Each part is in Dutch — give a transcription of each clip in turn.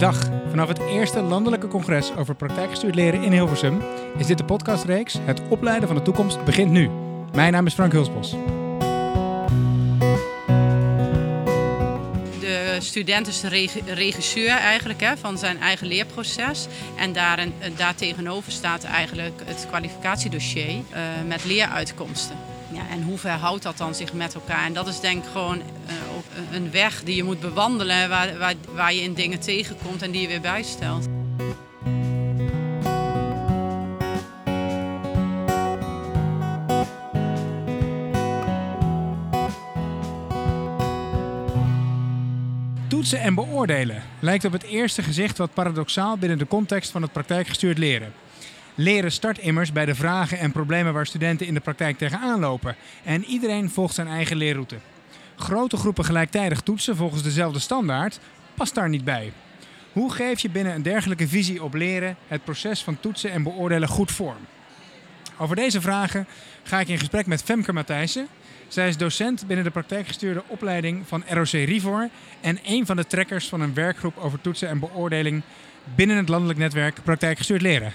Dag. Vanaf het eerste landelijke congres over praktijkgestuurd leren in Hilversum is dit de podcastreeks Het opleiden van de toekomst begint nu. Mijn naam is Frank Hulsbos. De student is de reg- regisseur eigenlijk hè, van zijn eigen leerproces. En daarin, daartegenover staat eigenlijk het kwalificatiedossier eh, met leeruitkomsten. Ja, en hoe verhoudt dat dan zich met elkaar? En dat is denk ik gewoon eh, een weg die je moet bewandelen, waar, waar, waar je in dingen tegenkomt en die je weer bijstelt. Toetsen en beoordelen lijkt op het eerste gezicht wat paradoxaal binnen de context van het praktijkgestuurd leren. Leren start immers bij de vragen en problemen waar studenten in de praktijk tegenaan lopen. En iedereen volgt zijn eigen leerroute. Grote groepen gelijktijdig toetsen volgens dezelfde standaard past daar niet bij. Hoe geef je binnen een dergelijke visie op leren het proces van toetsen en beoordelen goed vorm? Over deze vragen ga ik in gesprek met Femke Matthijssen. Zij is docent binnen de praktijkgestuurde opleiding van ROC Rivor en een van de trekkers van een werkgroep over toetsen en beoordeling binnen het landelijk netwerk Praktijkgestuurd Leren.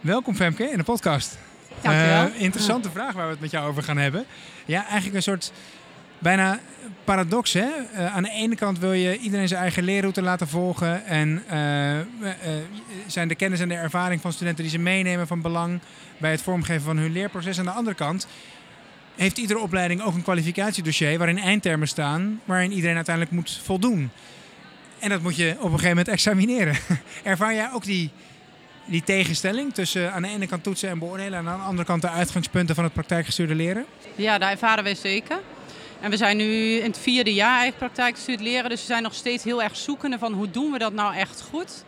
Welkom Femke in de podcast. Dankjewel. Eh, interessante vraag waar we het met jou over gaan hebben. Ja, eigenlijk een soort bijna paradox. Hè? Eh, aan de ene kant wil je iedereen zijn eigen leerroute laten volgen. En eh, eh, zijn de kennis en de ervaring van studenten die ze meenemen van belang bij het vormgeven van hun leerproces. Aan de andere kant heeft iedere opleiding ook een kwalificatiedossier waarin eindtermen staan, waarin iedereen uiteindelijk moet voldoen. En dat moet je op een gegeven moment examineren. Ervaar jij ook die, die tegenstelling tussen aan de ene kant toetsen en beoordelen en aan de andere kant de uitgangspunten van het praktijkgestuurde leren? Ja, daar ervaren wij zeker. En we zijn nu in het vierde jaar eigenlijk praktijkgestuurd leren. Dus we zijn nog steeds heel erg zoekende van hoe doen we dat nou echt goed.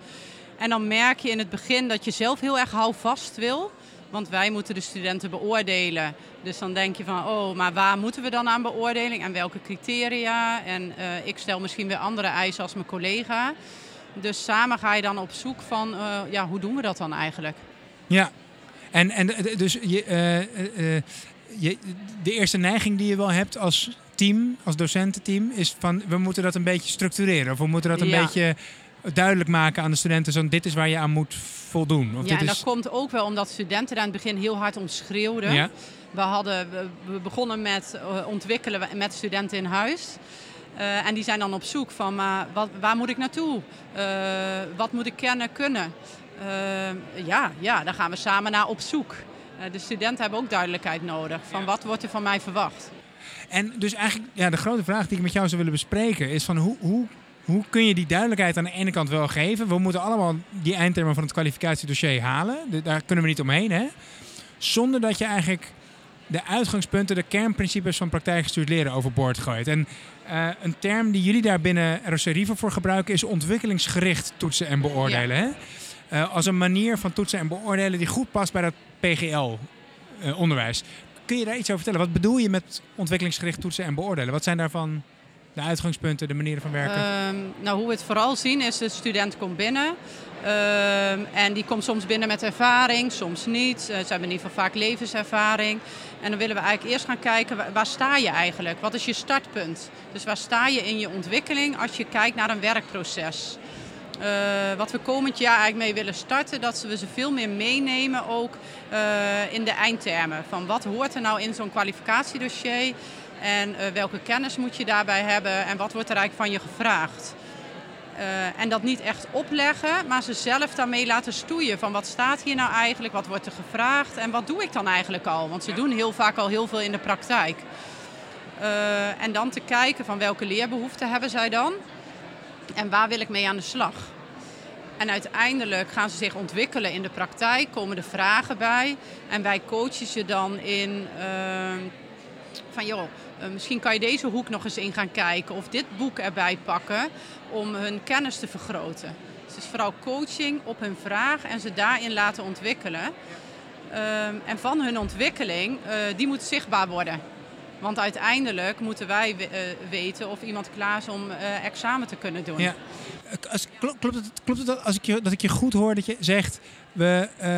En dan merk je in het begin dat je zelf heel erg houvast wil. Want wij moeten de studenten beoordelen. Dus dan denk je van, oh, maar waar moeten we dan aan beoordeling? En welke criteria? En eh, ik stel misschien weer andere eisen als mijn collega. Dus samen ga je dan op zoek van, eh, ja, hoe doen we dat dan eigenlijk? Ja, en, en eh, dus je, je, de eerste neiging die je wel hebt als team, als docententeam, is van we moeten dat een beetje structureren. Of we moeten dat een Ja. beetje duidelijk maken aan de studenten. Zo, dit is waar je aan moet voldoen. Of Ja, dit en is, dat komt ook wel omdat studenten daar in het begin heel hard om schreeuwden. Ja. We, hadden, we, begonnen met eh, ontwikkelen met studenten in huis. Eh, en die zijn dan op zoek van, maar wat, waar moet ik naartoe? Eh, wat moet ik kennen, kunnen? Ja, ja, daar gaan we samen naar op zoek. De studenten hebben ook duidelijkheid nodig van wat wordt er van mij verwacht. En dus eigenlijk, ja, de grote vraag die ik met jou zou willen bespreken is van hoe, hoe, hoe kun je die duidelijkheid aan de ene kant wel geven? We moeten allemaal die eindtermen van het kwalificatiedossier halen. De- Daar kunnen we niet omheen, hè? Zonder dat je eigenlijk de uitgangspunten, de kernprincipes van praktijkgestuurd leren overboord gooit. En eh, een term die jullie daar binnen ROC Riva voor gebruiken is ontwikkelingsgericht toetsen en beoordelen. Hè? Eh, als een manier van toetsen en beoordelen die goed past bij dat PGL-onderwijs. Kun je daar iets over vertellen? Wat bedoel je met ontwikkelingsgericht toetsen en beoordelen? Wat zijn daarvan de uitgangspunten, de manieren van werken? Ehm, nou, hoe we het vooral zien is de student komt binnen. ehm, en die komt soms binnen met ervaring, soms niet. Eh, ze hebben in ieder geval vaak levenservaring. En dan willen we eigenlijk eerst gaan kijken, wa- waar sta je eigenlijk? Wat is je startpunt? Dus waar sta je in je ontwikkeling als je kijkt naar een werkproces? Eh, wat we komend jaar eigenlijk mee willen starten, dat we ze veel meer meenemen ook eh, in de eindtermen. Van wat hoort er nou in zo'n kwalificatiedossier en eh, welke kennis moet je daarbij hebben en wat wordt er eigenlijk van je gevraagd. En dat niet echt opleggen, maar ze zelf daarmee laten stoeien. Van wat staat hier nou eigenlijk, wat wordt er gevraagd en wat doe ik dan eigenlijk al? Want ze doen heel vaak al heel veel in de praktijk. En dan te kijken van welke leerbehoeften hebben zij dan en waar wil ik mee aan de slag. En uiteindelijk gaan ze zich ontwikkelen in de praktijk, komen de vragen bij. En wij coachen ze dan in ehm, van joh, eh, misschien kan je deze hoek nog eens in gaan kijken of dit boek erbij pakken om hun kennis te vergroten. Dus het is vooral coaching op hun vraag en ze daarin laten ontwikkelen. Ehm, en van hun ontwikkeling, eh, die moet zichtbaar worden. Want uiteindelijk moeten wij eh, weten of iemand klaar is om eh, examen te kunnen doen. Ja. Als, klopt het, klopt het dat, als ik je, dat ik je goed hoor dat je zegt... We, eh,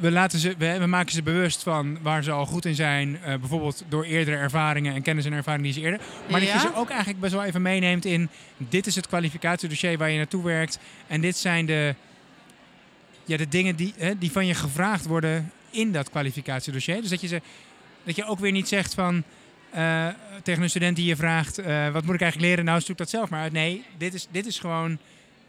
we, laten ze, we, we maken ze bewust van waar ze al goed in zijn. bijvoorbeeld door eerdere ervaringen en kennis en ervaring die ze eerder. Maar dat je ze ook eigenlijk best wel even meeneemt in... Dit is het kwalificatiedossier waar je naartoe werkt. En dit zijn de, ja, de dingen die, hè, die van je gevraagd worden in dat kwalificatiedossier. Dus dat je, ze, dat je ook weer niet zegt van... eh, tegen een student die je vraagt, eh, wat moet ik eigenlijk leren? Nou, zoek dat zelf maar uit. Nee, dit is, dit is gewoon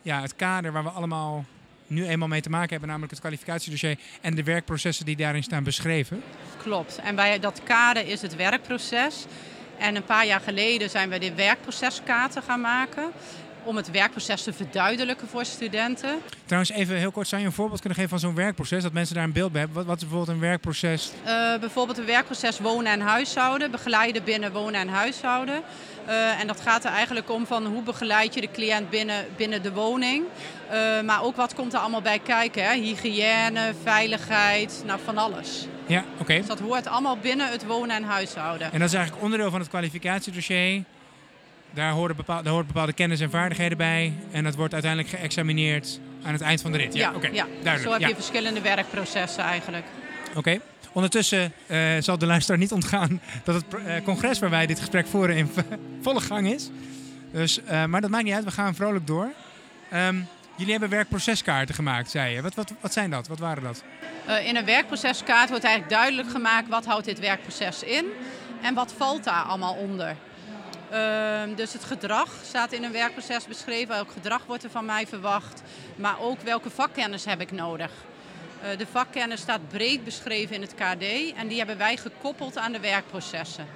ja, het kader waar we allemaal nu eenmaal mee te maken hebben, namelijk het kwalificatiedossier en de werkprocessen die daarin staan beschreven. Klopt. En bij dat kader is het werkproces. En een paar jaar geleden zijn we de werkproceskaarten gaan maken. Om het werkproces te verduidelijken voor studenten. Trouwens, even heel kort, zou je een voorbeeld kunnen geven van zo'n werkproces, dat mensen daar een beeld bij hebben? Wat, wat is bijvoorbeeld een werkproces? Eh, bijvoorbeeld een werkproces wonen en huishouden, begeleiden binnen wonen en huishouden. Eh, en dat gaat er eigenlijk om van hoe begeleid je de cliënt binnen, binnen de woning. Eh, maar ook wat komt er allemaal bij kijken. Hè? Hygiëne, veiligheid, nou van alles. Ja, oké. Dus dat hoort allemaal binnen het wonen en huishouden. En dat is eigenlijk onderdeel van het kwalificatiedossier. Daar horen bepaalde, daar hoort bepaalde kennis en vaardigheden bij. En dat wordt uiteindelijk geëxamineerd aan het eind van de rit. Ja, ja. Duidelijk. Zo heb ja. je verschillende werkprocessen eigenlijk. Oké. Ondertussen eh, zal de luisteraar niet ontgaan dat het eh, congres waar wij dit gesprek voeren in volle gang is. Dus, eh, maar dat maakt niet uit, we gaan vrolijk door. Ehm, jullie hebben werkproceskaarten gemaakt, zei je. Wat, wat, wat zijn dat? Wat waren dat? In een werkproceskaart wordt eigenlijk duidelijk gemaakt wat houdt dit werkproces in en wat valt daar allemaal onder. Ehm, dus het gedrag staat in een werkproces beschreven. Welk gedrag wordt er van mij verwacht? Maar ook welke vakkennis heb ik nodig? Eh, de vakkennis staat breed beschreven in het KD en die hebben wij gekoppeld aan de werkprocessen.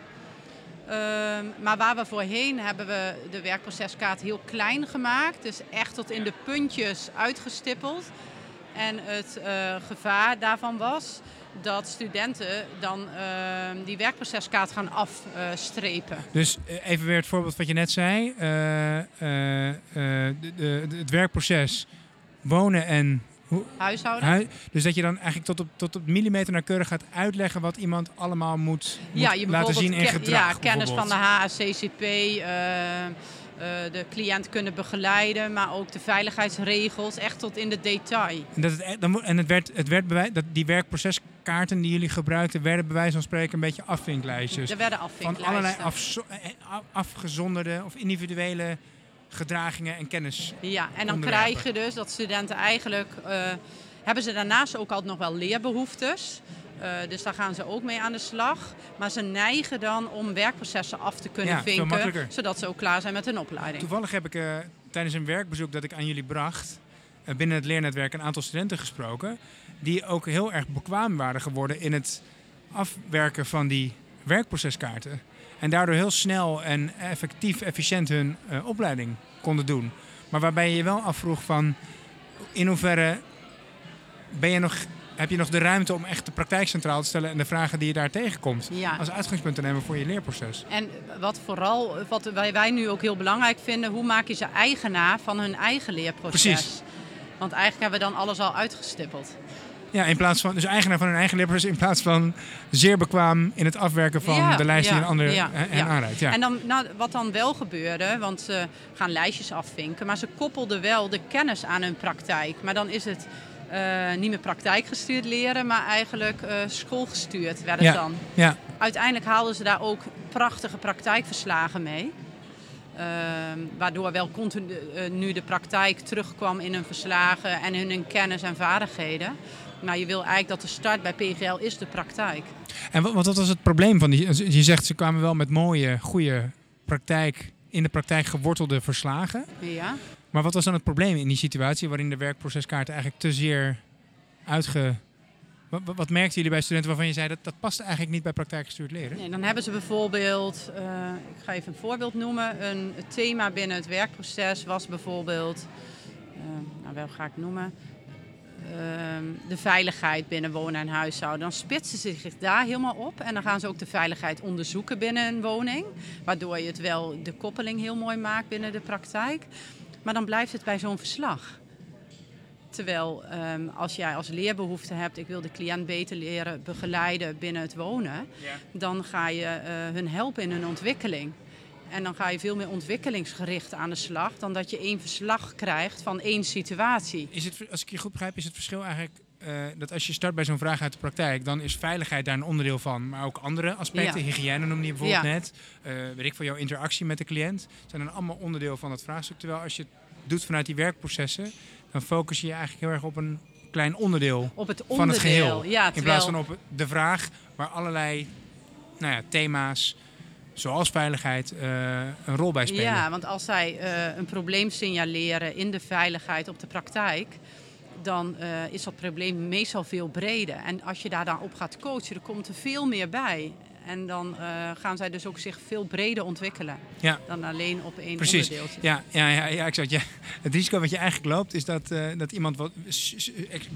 Ehm, maar waar we voorheen hebben we de werkproceskaart heel klein gemaakt. Dus echt tot in de puntjes uitgestippeld. En het eh, gevaar daarvan was dat studenten dan ehm, die werkproceskaart gaan afstrepen. Dus eh, even weer het voorbeeld wat je net zei. Eh, het werkproces wonen en hoe, Huishouden. hui- Dus dat je dan eigenlijk tot op, tot op millimeter nauwkeurig gaat uitleggen wat iemand allemaal moet, moet ja, je laten zien in gedrag. Ja, kennis van de. HACCP, eh, de cliënt kunnen begeleiden, maar ook de veiligheidsregels, echt tot in de detail. En, dat het, e- dan, en het werd, het werd bewijs, dat die werkproceskaarten die jullie gebruikten, werden bij wijze van spreken een beetje afvinklijstjes. er werden Van afvinklijsten. allerlei afzo- eh, af- afgezonderde of individuele gedragingen en kennis. Ja, en dan krijg je dus dat studenten eigenlijk... eh, hebben ze daarnaast ook altijd nog wel leerbehoeftes. Eh, dus daar gaan ze ook mee aan de slag. Maar ze neigen dan om werkprocessen af te kunnen Ja, vinken. Zodat ze ook klaar zijn met hun opleiding. Toevallig heb ik eh, tijdens een werkbezoek dat ik aan jullie bracht, eh, binnen het leernetwerk een aantal studenten gesproken, die ook heel erg bekwaam waren geworden in het afwerken van die werkproceskaarten. En daardoor heel snel en effectief, efficiënt hun opleiding konden doen. Maar waarbij je je wel afvroeg van in hoeverre ben je nog, heb je nog de ruimte om echt de praktijk centraal te stellen en de vragen die je daar tegenkomt Ja. als uitgangspunt te nemen voor je leerproces. En wat vooral, wat wij, wij nu ook heel belangrijk vinden, hoe maak je ze eigenaar van hun eigen leerproces? Precies. Want eigenlijk hebben we dan alles al uitgestippeld. Ja, in plaats van, dus eigenaar van hun eigen leerproces in plaats van zeer bekwaam in het afwerken van Ja, de lijst die een ander ja, hè, hen ja. aanreikt. En dan, nou, wat dan wel gebeurde, want ze gaan lijstjes afvinken, maar ze koppelden wel de kennis aan hun praktijk. Maar dan is het eh, niet meer praktijkgestuurd leren, maar eigenlijk eh, schoolgestuurd werd het Ja. dan. ja, Uiteindelijk haalden ze daar ook prachtige praktijkverslagen mee. Ehm, waardoor wel continu eh, nu de praktijk terugkwam in hun verslagen en in hun kennis en vaardigheden. Maar je wil eigenlijk dat de start bij PGL is de praktijk. en wat, wat was het probleem van die? Je zegt ze kwamen wel met mooie, goede praktijk, in de praktijk gewortelde verslagen. Ja. Maar wat was dan het probleem in die situatie waarin de werkproceskaarten eigenlijk te zeer uitge... Wat, merkten jullie bij studenten waarvan je zei dat dat past eigenlijk niet bij praktijkgestuurd leren? Nee, dan hebben ze bijvoorbeeld, eh, ik ga even een voorbeeld noemen. Een thema binnen het werkproces was bijvoorbeeld, eh, nou wel ga ik noemen, ehm, de veiligheid binnen wonen en huishouden. Dan spitsen ze zich daar helemaal op en dan gaan ze ook de veiligheid onderzoeken binnen een woning. Waardoor je het wel de koppeling heel mooi maakt binnen de praktijk. Maar dan blijft het bij zo'n verslag. Terwijl ehm, als jij als leerbehoefte hebt, ik wil de cliënt beter leren begeleiden binnen het wonen, dan ga je eh, hun helpen in hun ontwikkeling. En dan ga je veel meer ontwikkelingsgericht aan de slag dan dat je één verslag krijgt van één situatie. Is het, als ik je goed begrijp, is het verschil eigenlijk eh, dat als je start bij zo'n vraag uit de praktijk, dan is veiligheid daar een onderdeel van. Maar ook andere aspecten, hygiëne noemde je bijvoorbeeld net. Uh, weet ik van jouw interactie met de cliënt, zijn dan allemaal onderdeel van dat vraagstuk. Terwijl als je het doet vanuit die werkprocessen, dan focus je je eigenlijk heel erg op een klein onderdeel, op het onderdeel van het geheel. Ja, in plaats van op de vraag waar allerlei nou ja, thema's zoals veiligheid, uh, een rol bij spelen. Ja, want als zij uh, een probleem signaleren in de veiligheid op de praktijk, dan uh, is dat probleem meestal veel breder. En als je daar dan op gaat coachen, dan komt er veel meer bij. En dan uh, gaan zij dus ook zich veel breder ontwikkelen ja. dan alleen op één Precies. onderdeeltje. Ja, ja, ja, ja, exact. Ja. Het risico wat je eigenlijk loopt is dat, uh, dat iemand wat, bij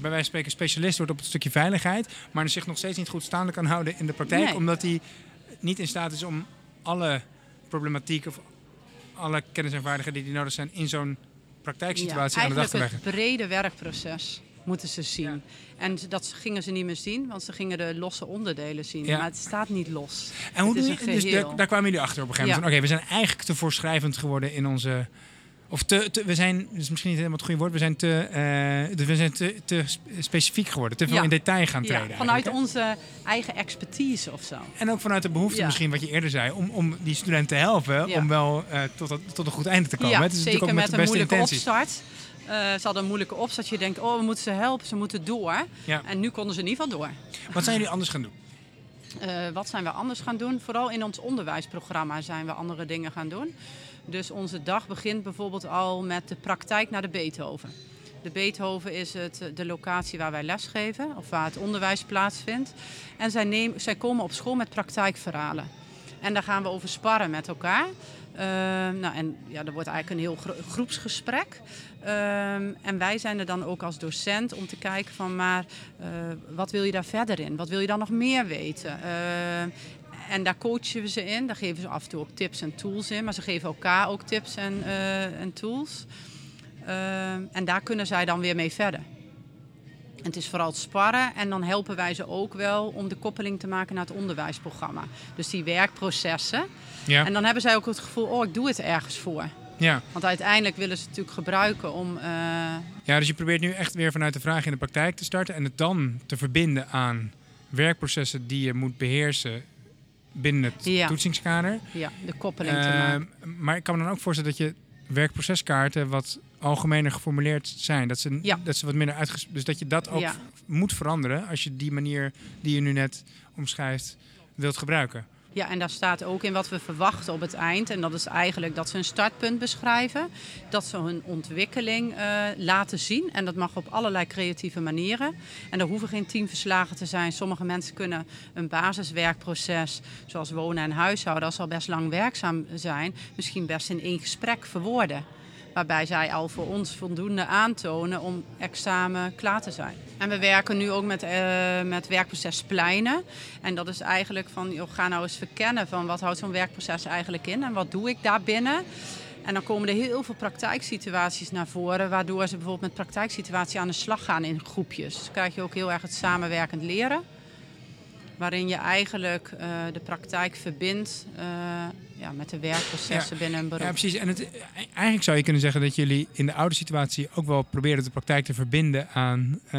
wijze van spreken specialist wordt op het stukje veiligheid, maar zich nog steeds niet goed staande kan houden in de praktijk, nee. omdat hij niet in staat is om alle problematiek of alle kennis en vaardigheden die nodig zijn in zo'n praktijksituatie ja, aan de dag te leggen. het brede werkproces moeten ze zien. Ja. En dat gingen ze niet meer zien, want ze gingen de losse onderdelen zien. Ja. Maar het staat niet los. En hoe dus daar, daar, kwamen jullie achter op een gegeven moment. Oké, okay, we zijn eigenlijk te voorschrijvend geworden in onze of te, te, we zijn, dus misschien niet helemaal het goede woord, we zijn te, uh, we zijn te, te specifiek geworden, te veel ja. in detail gaan treden. Ja, vanuit onze eigen expertise of zo. En ook vanuit de behoefte ja. misschien, wat je eerder zei, om, om die studenten te helpen om wel uh, tot, tot een goed einde te komen. Het is zeker ook met, met de een moeilijke opstart. Uh, ze hadden een moeilijke opstart. Je denkt, oh, we moeten ze helpen, ze moeten door. En nu konden ze in ieder geval door. Wat zijn jullie anders gaan doen? Uh, wat zijn we anders gaan doen? Vooral in ons onderwijsprogramma zijn we andere dingen gaan doen. Dus onze dag begint bijvoorbeeld al met de praktijk naar de Beethoven. De Beethoven is het, de locatie waar wij lesgeven of waar het onderwijs plaatsvindt. En zij, zij komen op school met praktijkverhalen. En daar gaan we over sparren met elkaar. Uh, nou, en ja, er wordt eigenlijk een heel groepsgesprek. Uh, en wij zijn er dan ook als docent om te kijken van, maar uh, wat wil je daar verder in? Wat wil je dan nog meer weten? En daar coachen we ze in. Daar geven ze af en toe ook tips en tools in. Maar ze geven elkaar ook tips en, uh, en tools. Uh, en daar kunnen zij dan weer mee verder. En het is vooral het sparren. En dan helpen wij ze ook wel om de koppeling te maken naar het onderwijsprogramma. Dus die werkprocessen. Ja. En dan hebben zij ook het gevoel, oh, ik doe het ergens voor. Ja. Want uiteindelijk willen ze het natuurlijk gebruiken om... Uh... Ja, dus je probeert nu echt weer vanuit de vraag in de praktijk te starten... en het dan te verbinden aan werkprocessen die je moet beheersen binnen het ja. toetsingskader. Ja, de koppeling te maken. Maar ik kan me dan ook voorstellen dat je werkproceskaarten wat algemener geformuleerd zijn. Dat ze, ja. dat ze wat minder uitges... Dus dat je dat ook ja. moet veranderen als je die manier die je nu net omschrijft wilt gebruiken. Ja, en daar staat ook in wat we verwachten op het eind. En dat is eigenlijk dat ze een startpunt beschrijven. Dat ze hun ontwikkeling uh, laten zien. En dat mag op allerlei creatieve manieren. En er hoeven geen teamverslagen te zijn. Sommige mensen kunnen een basiswerkproces, zoals wonen en huishouden, als ze al best lang werkzaam zijn, misschien best in één gesprek verwoorden. Waarbij zij al voor ons voldoende aantonen om examen klaar te zijn. En we werken nu ook met, uh, met werkproces pleinen. En dat is eigenlijk van, joh, ga nou eens verkennen van wat houdt zo'n werkproces eigenlijk in en wat doe ik daar binnen. En dan komen er heel veel praktijksituaties naar voren, waardoor ze bijvoorbeeld met praktijksituaties aan de slag gaan in groepjes. Dus krijg je ook heel erg het samenwerkend leren waarin je eigenlijk uh, de praktijk verbindt uh, ja, met de werkprocessen ja, binnen een beroep. Ja, precies. En het, eigenlijk zou je kunnen zeggen dat jullie in de oude situatie ook wel proberen de praktijk te verbinden aan uh,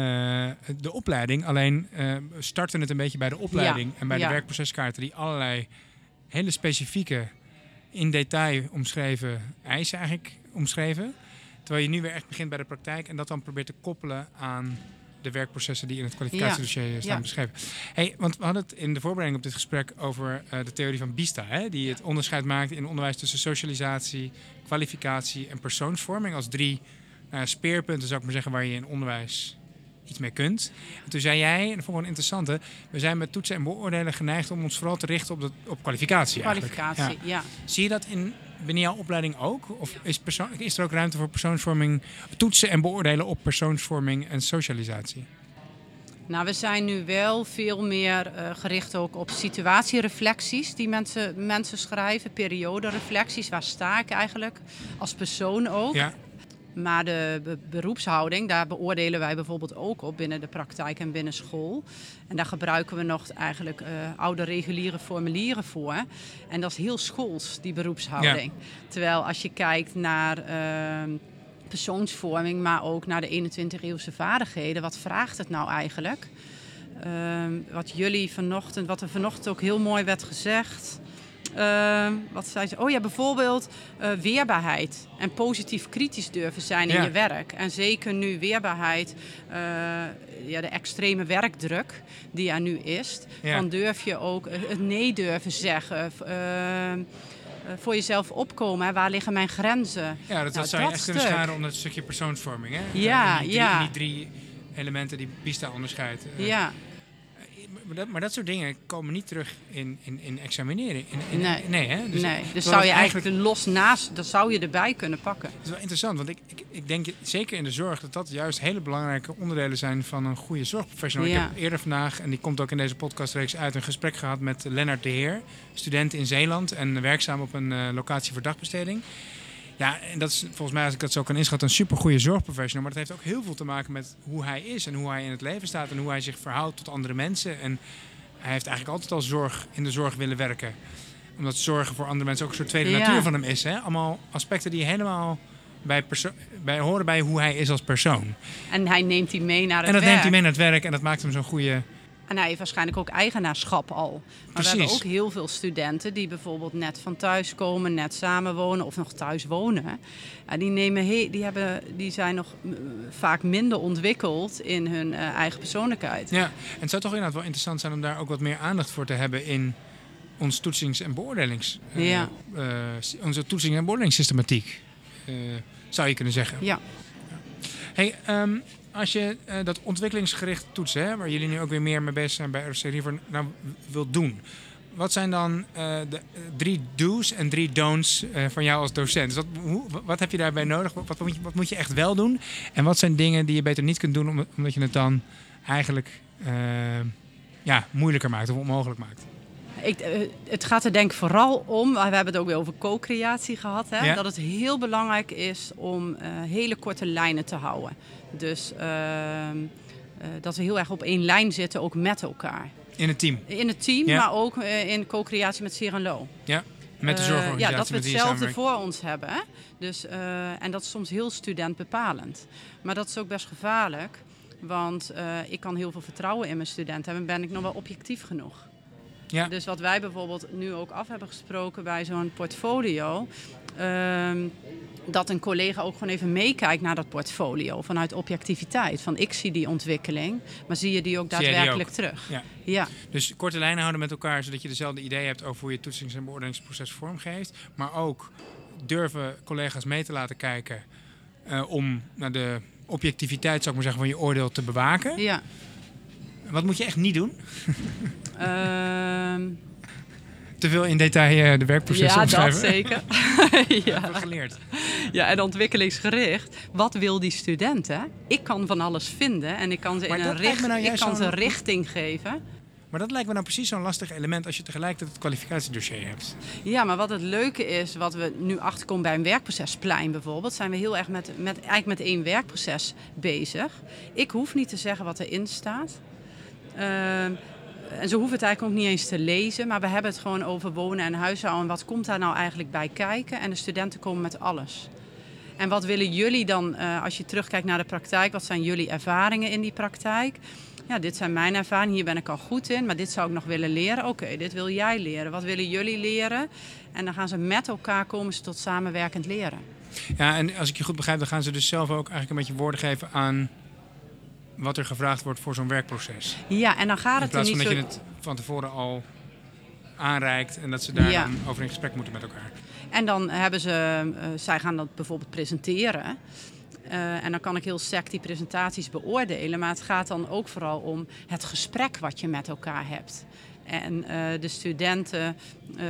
de opleiding. Alleen starten het een beetje bij de opleiding ja, en bij de werkproceskaarten die allerlei hele specifieke, in detail omschreven eisen eigenlijk omschreven. Terwijl je nu weer echt begint bij de praktijk en dat dan probeert te koppelen aan de werkprocessen die in het kwalificatiedossier ja. staan ja. beschreven. Hey, want we hadden het in de voorbereiding op dit gesprek over uh, de theorie van BISTA, hè, die het onderscheid maakt in onderwijs tussen socialisatie, kwalificatie en persoonsvorming als drie uh, speerpunten, zou ik maar zeggen, waar je in onderwijs iets mee kunt. En toen zei jij, en dat vond ik wel interessant, we zijn met toetsen en beoordelen geneigd om ons vooral te richten op, de, op kwalificatie. Kwalificatie, ja. ja. Zie je dat in binnen jouw opleiding ook? Of is, is er ook ruimte voor persoonsvorming, toetsen en beoordelen op persoonsvorming en socialisatie? Nou, we zijn nu wel veel meer uh, gericht ook op situatiereflecties die mensen, mensen schrijven, periodereflecties. Waar sta ik eigenlijk als persoon ook? Ja. Maar de be- beroepshouding, daar beoordelen wij bijvoorbeeld ook op binnen de praktijk en binnen school. En daar gebruiken we nog eigenlijk eh, oude reguliere formulieren voor. En dat is heel schools, die beroepshouding. Terwijl als je kijkt naar ehm, persoonsvorming, maar ook naar de 21-eeuwse vaardigheden, wat vraagt het nou eigenlijk? Ehm, wat jullie vanochtend, wat er vanochtend ook heel mooi werd gezegd. Ehm, wat zei ze? Oh ja, bijvoorbeeld eh, weerbaarheid en positief kritisch durven zijn in Ja. je werk. En zeker nu weerbaarheid, eh, ja, de extreme werkdruk die er nu is. Ja. Dan durf je ook eh, het nee durven zeggen. eh, voor jezelf opkomen. Hè. Waar liggen mijn grenzen? Ja, dat, dat zou je dat echt kunnen scharen onder het stukje persoonsvorming. Hè? Ja, die drie, ja. Die drie elementen die Pista onderscheidt. Eh, Ja, dat, maar dat soort dingen komen niet terug in, in, in in- Nee. nee hè? nee. Dus zou je eigenlijk los naast, dat zou je erbij kunnen pakken. Het is wel interessant, want ik, ik, ik denk zeker in de zorg dat dat juist hele belangrijke onderdelen zijn van een goede zorgprofessional. Ik heb eerder vandaag, en die komt ook in deze podcastreeks uit, een gesprek gehad met Lennart de Heer, student in Zeeland en werkzaam op een eh, locatie voor dagbesteding. Ja, en dat is volgens mij, als ik dat zo kan inschatten, een supergoeie zorgprofessional. Maar dat heeft ook heel veel te maken met hoe hij is en hoe hij in het leven staat en hoe hij zich verhoudt tot andere mensen. En hij heeft eigenlijk altijd al zorg in de zorg willen werken. Omdat zorgen voor andere mensen ook een soort tweede Ja. natuur van hem is. Hè? Allemaal aspecten die helemaal bij bij, horen bij hoe hij is als persoon. En hij neemt die mee naar het En dat werk. neemt hij mee naar het werk en dat maakt hem zo'n goede... En hij heeft waarschijnlijk ook eigenaarschap al. Maar we hebben ook heel veel studenten die bijvoorbeeld net van thuis komen, net samenwonen of nog thuis wonen. En die, nemen he- die, hebben, die zijn nog vaak minder ontwikkeld in hun eh, eigen persoonlijkheid. Ja, en het zou toch inderdaad wel interessant zijn om daar ook wat meer aandacht voor te hebben in ons toetsings- en beoordelings... eh, Ja. eh, onze toetsing- en beoordelingssystematiek, zou je kunnen zeggen. Ja. Hey, ehm, als je eh, dat ontwikkelingsgericht toetsen, hè, waar jullie nu ook weer meer mee bezig zijn bij RC River, nou wilt doen. Wat zijn dan eh, de eh, drie do's en drie don'ts van jou als docent? Dus wat, hoe, wat heb je daarbij nodig? Wat, moet je, wat moet je echt wel doen? En wat zijn dingen die je beter niet kunt doen om- omdat je het dan eigenlijk ja, moeilijker maakt of onmogelijk maakt? Ik, eh, het gaat er denk ik vooral om, we hebben het ook weer over co-creatie gehad, hè, Ja. dat het heel belangrijk is om eh, hele korte lijnen te houden. Dus ehm, eh, dat we heel erg op één lijn zitten, ook met elkaar. In het team, In het team, Ja. maar ook in co-creatie met Serenlo. ja? Met de zorgorganisatie. ja, dat we hetzelfde voor ons hebben. Hè? Dus, en dat is soms heel studentbepalend. Maar dat is ook best gevaarlijk. Want ik kan heel veel vertrouwen in mijn studenten hebben. Ben ik nog wel objectief genoeg? Ja. Dus wat wij bijvoorbeeld nu ook af hebben gesproken bij zo'n portfolio. ehm, dat een collega ook gewoon even meekijkt naar dat portfolio vanuit objectiviteit. Van ik zie die ontwikkeling, maar zie je die ook die daadwerkelijk ook? terug? Ja. ja. Dus korte lijnen houden met elkaar, zodat je dezelfde idee hebt over hoe je toetsings- en beoordelingsproces vormgeeft. Maar ook durven collega's mee te laten kijken eh, om naar de objectiviteit, zou ik maar zeggen, van je oordeel te bewaken. ja. Wat moet je echt niet doen? Ehm, Te veel in detail eh, de werkprocessen ja, dat omschrijven. zeker. ja. heb ik geleerd. ja, en ontwikkelingsgericht. Wat wil die student? Hè? Ik kan van alles vinden en ik kan ze, Maar in een dat richt, nou ik kan ze richting geven. Maar dat lijkt me nou precies zo'n lastig element als je tegelijkertijd het kwalificatiedossier hebt. Ja, maar wat het leuke is, wat we nu achterkomen bij een werkprocesplein bijvoorbeeld, zijn we heel erg met, met, eigenlijk met één werkproces bezig. Ik hoef niet te zeggen wat erin staat. Ehm, en ze hoeven het eigenlijk ook niet eens te lezen, maar we hebben het gewoon over wonen en huishouden. En wat komt daar nou eigenlijk bij kijken? En de studenten komen met alles. En wat willen jullie dan, eh, als je terugkijkt naar de praktijk, wat zijn jullie ervaringen in die praktijk? Ja, dit zijn mijn ervaringen, hier ben ik al goed in, maar dit zou ik nog willen leren. Oké, dit wil jij leren. Wat willen jullie leren? En dan gaan ze met elkaar komen ze tot samenwerkend leren. Ja, en als ik je goed begrijp, dan gaan ze dus zelf ook eigenlijk een beetje woorden geven aan wat er gevraagd wordt voor zo'n werkproces. Ja, en dan gaat In het er plaats niet van zo... dat je het van tevoren al aanreikt en dat ze daar Ja. dan over in gesprek moeten met elkaar. En dan hebben ze, eh, zij gaan dat bijvoorbeeld presenteren. Eh, en dan kan ik heel sec die presentaties beoordelen. Maar het gaat dan ook vooral om het gesprek wat je met elkaar hebt. En eh, de studenten eh,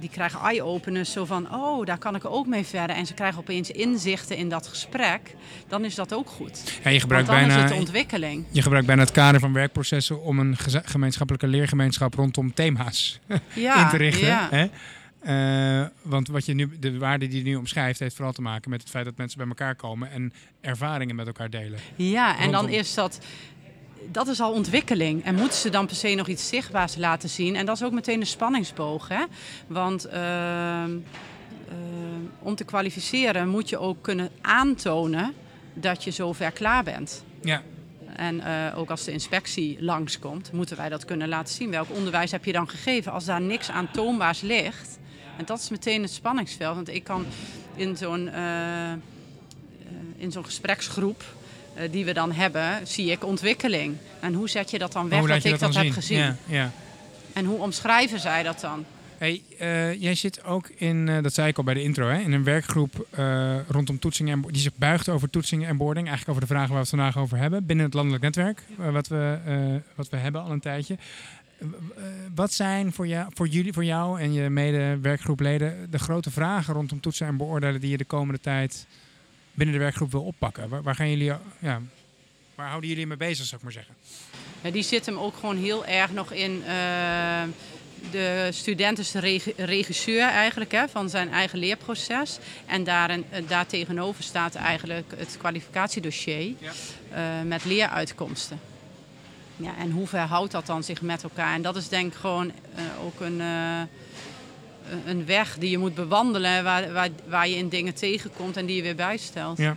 die krijgen eye-openers zo van, oh, daar kan ik ook mee verder. En ze krijgen opeens inzichten in dat gesprek. Dan is dat ook goed. Ja, je Want gebruikt dan is bijna, het de ontwikkeling. je gebruikt bijna het kader van werkprocessen om een gemeenschappelijke leergemeenschap rondom thema's Ja, in te richten. ja. Hè? Eh, want wat je nu, de waarde die je nu omschrijft, heeft vooral te maken met het feit dat mensen bij elkaar komen en ervaringen met elkaar delen. Ja, en dan is dat. Dat is al ontwikkeling. En moeten ze dan per se nog iets zichtbaars laten zien? En dat is ook meteen de spanningsboog. Hè? Want ehm, ehm, om te kwalificeren moet je ook kunnen aantonen dat je zover klaar bent. Ja, En eh, ook als de inspectie langskomt, moeten wij dat kunnen laten zien. Welk onderwijs heb je dan gegeven? Als daar niks aantoonbaars ligt. En dat is meteen het spanningsveld. Want ik kan in zo'n eh, eh, in zo'n gespreksgroep die we dan hebben, zie ik ontwikkeling. En hoe zet je dat dan weg dat, ik dat heb zien? gezien? Ja, ja. En hoe omschrijven zij dat dan? Hey, eh, jij zit ook in, eh, dat zei ik al bij de intro, hè, in een werkgroep eh, rondom toetsingen en die zich buigt over toetsingen en boarding. Eigenlijk over de vragen waar we het vandaag over hebben binnen het landelijk netwerk, eh, wat, we, eh, wat we hebben al een tijdje. Eh, eh, wat zijn voor jou, voor, jullie, voor jou en je mede-werkgroepleden de grote vragen rondom toetsen en beoordelen die je de komende tijd binnen de werkgroep wil oppakken? Waar, waar gaan jullie, ja, waar houden jullie mee bezig, zou ik maar zeggen? Ja, die zit hem ook gewoon heel erg nog in. eh, de student is de reg- regisseur eigenlijk hè, van zijn eigen leerproces. En daarin, eh, daartegenover staat eigenlijk het kwalificatiedossier Ja. eh, met leeruitkomsten. Ja, en hoe verhoudt dat dan zich met elkaar? En dat is denk ik gewoon ook een, een weg die je moet bewandelen, waar, waar, waar je in dingen tegenkomt en die je weer bijstelt. Ja.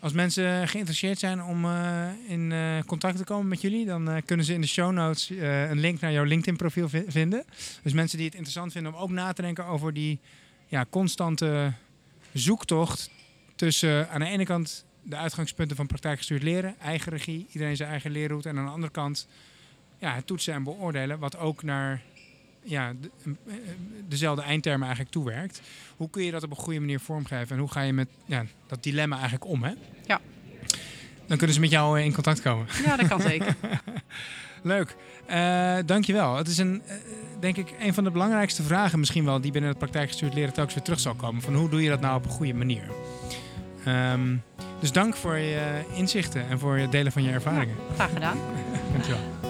Als mensen geïnteresseerd zijn om eh, in eh, contact te komen met jullie, dan eh, kunnen ze in de show notes een link naar jouw LinkedIn-profiel vi- vinden. Dus mensen die het interessant vinden om ook na te denken over die ja, constante zoektocht tussen aan de ene kant de uitgangspunten van praktijkgestuurd leren, eigen regie, iedereen zijn eigen leerroute, en aan de andere kant ja, het toetsen en beoordelen, wat ook naar ja, de- eh, dezelfde eindtermen eigenlijk toewerkt. Hoe kun je dat op een goede manier vormgeven en hoe ga je met ja, dat dilemma eigenlijk om? Hè? Ja. Dan kunnen ze met jou eh, in contact komen. Ja, dat kan zeker. Leuk. Eh dankjewel. Het is een, eh, denk ik, een van de belangrijkste vragen misschien wel die binnen het praktijkgestuurd leren telkens weer terug zal komen. Van hoe doe je dat nou op een goede manier? Ehm, dus dank voor je inzichten en voor het delen van je ervaringen. Graag gedaan. Dankjewel.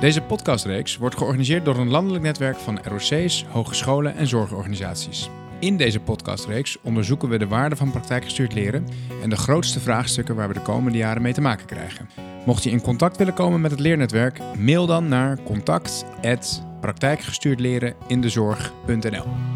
Deze podcastreeks wordt georganiseerd door een landelijk netwerk van ROC's, hogescholen en zorgorganisaties. In deze podcastreeks onderzoeken we de waarde van praktijkgestuurd leren en de grootste vraagstukken waar we de komende jaren mee te maken krijgen. Mocht je in contact willen komen met het leernetwerk, mail dan naar contact@praktijkgestuurdlerenindezorg.nl.